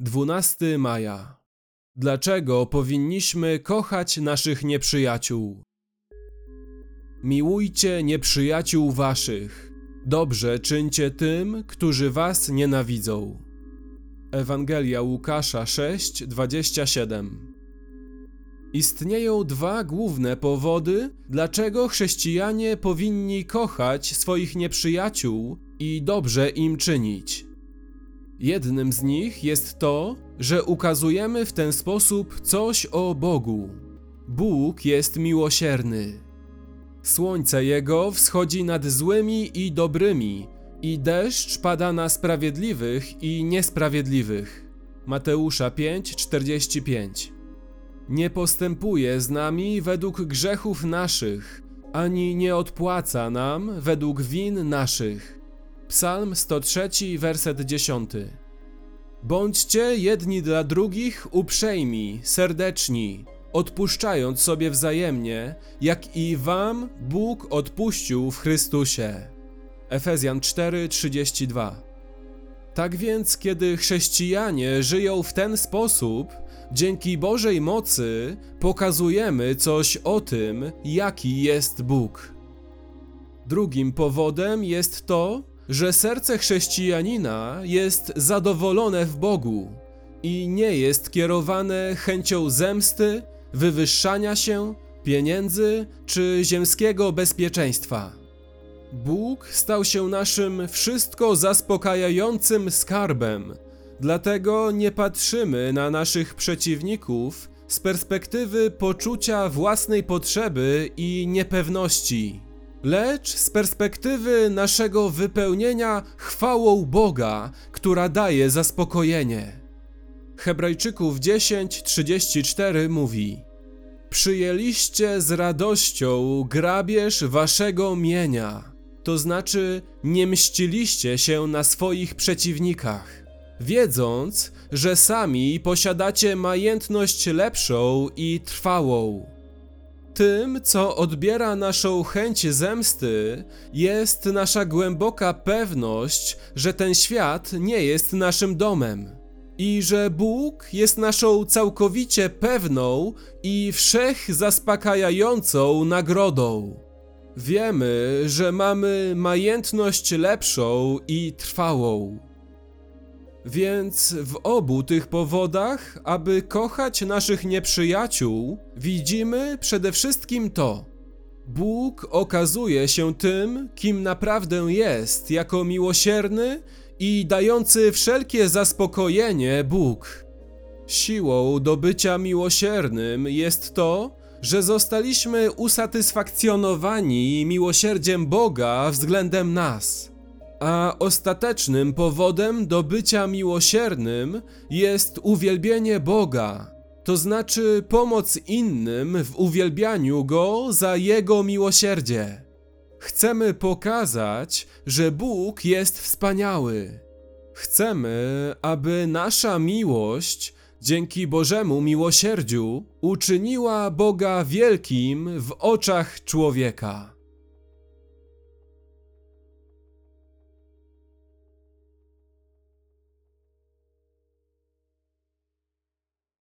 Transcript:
12 maja. Dlaczego powinniśmy kochać naszych nieprzyjaciół? Miłujcie nieprzyjaciół waszych. Dobrze czyńcie tym, którzy was nienawidzą. Ewangelia Łukasza 6:27. Istnieją dwa główne powody, dlaczego chrześcijanie powinni kochać swoich nieprzyjaciół i dobrze im czynić. Jednym z nich jest to, że ukazujemy w ten sposób coś o Bogu. Bóg jest miłosierny. Słońce Jego wschodzi nad złymi i dobrymi, i deszcz pada na sprawiedliwych i niesprawiedliwych. Mateusza 5:45. Nie postępuje z nami według grzechów naszych, ani nie odpłaca nam według win naszych. Psalm 103, werset 10. Bądźcie jedni dla drugich uprzejmi, serdeczni, odpuszczając sobie wzajemnie, jak i wam Bóg odpuścił w Chrystusie. Efezjan 4:32. Tak więc, kiedy chrześcijanie żyją w ten sposób, dzięki Bożej mocy pokazujemy coś o tym, jaki jest Bóg. Drugim powodem jest to, że serce chrześcijanina jest zadowolone w Bogu i nie jest kierowane chęcią zemsty, wywyższania się, pieniędzy czy ziemskiego bezpieczeństwa. Bóg stał się naszym wszystko zaspokajającym skarbem, dlatego nie patrzymy na naszych przeciwników z perspektywy poczucia własnej potrzeby i niepewności lecz z perspektywy naszego wypełnienia chwałą Boga, która daje zaspokojenie. Hebrajczyków 10:34 mówi: Przyjęliście z radością grabież waszego mienia, to znaczy nie mściliście się na swoich przeciwnikach, wiedząc, że sami posiadacie majętność lepszą i trwałą. Tym, co odbiera naszą chęć zemsty, jest nasza głęboka pewność, że ten świat nie jest naszym domem i że Bóg jest naszą całkowicie pewną i wszech zaspokajającą nagrodą. Wiemy, że mamy majętność lepszą i trwałą. Więc w obu tych powodach, aby kochać naszych nieprzyjaciół, widzimy przede wszystkim to. Bóg okazuje się tym, kim naprawdę jest, jako miłosierny i dający wszelkie zaspokojenie Bóg. Siłą do bycia miłosiernym jest to, że zostaliśmy usatysfakcjonowani miłosierdziem Boga względem nas. A ostatecznym powodem do bycia miłosiernym jest uwielbienie Boga, to znaczy pomoc innym w uwielbianiu Go za Jego miłosierdzie. Chcemy pokazać, że Bóg jest wspaniały. Chcemy, aby nasza miłość, dzięki Bożemu miłosierdziu, uczyniła Boga wielkim w oczach człowieka.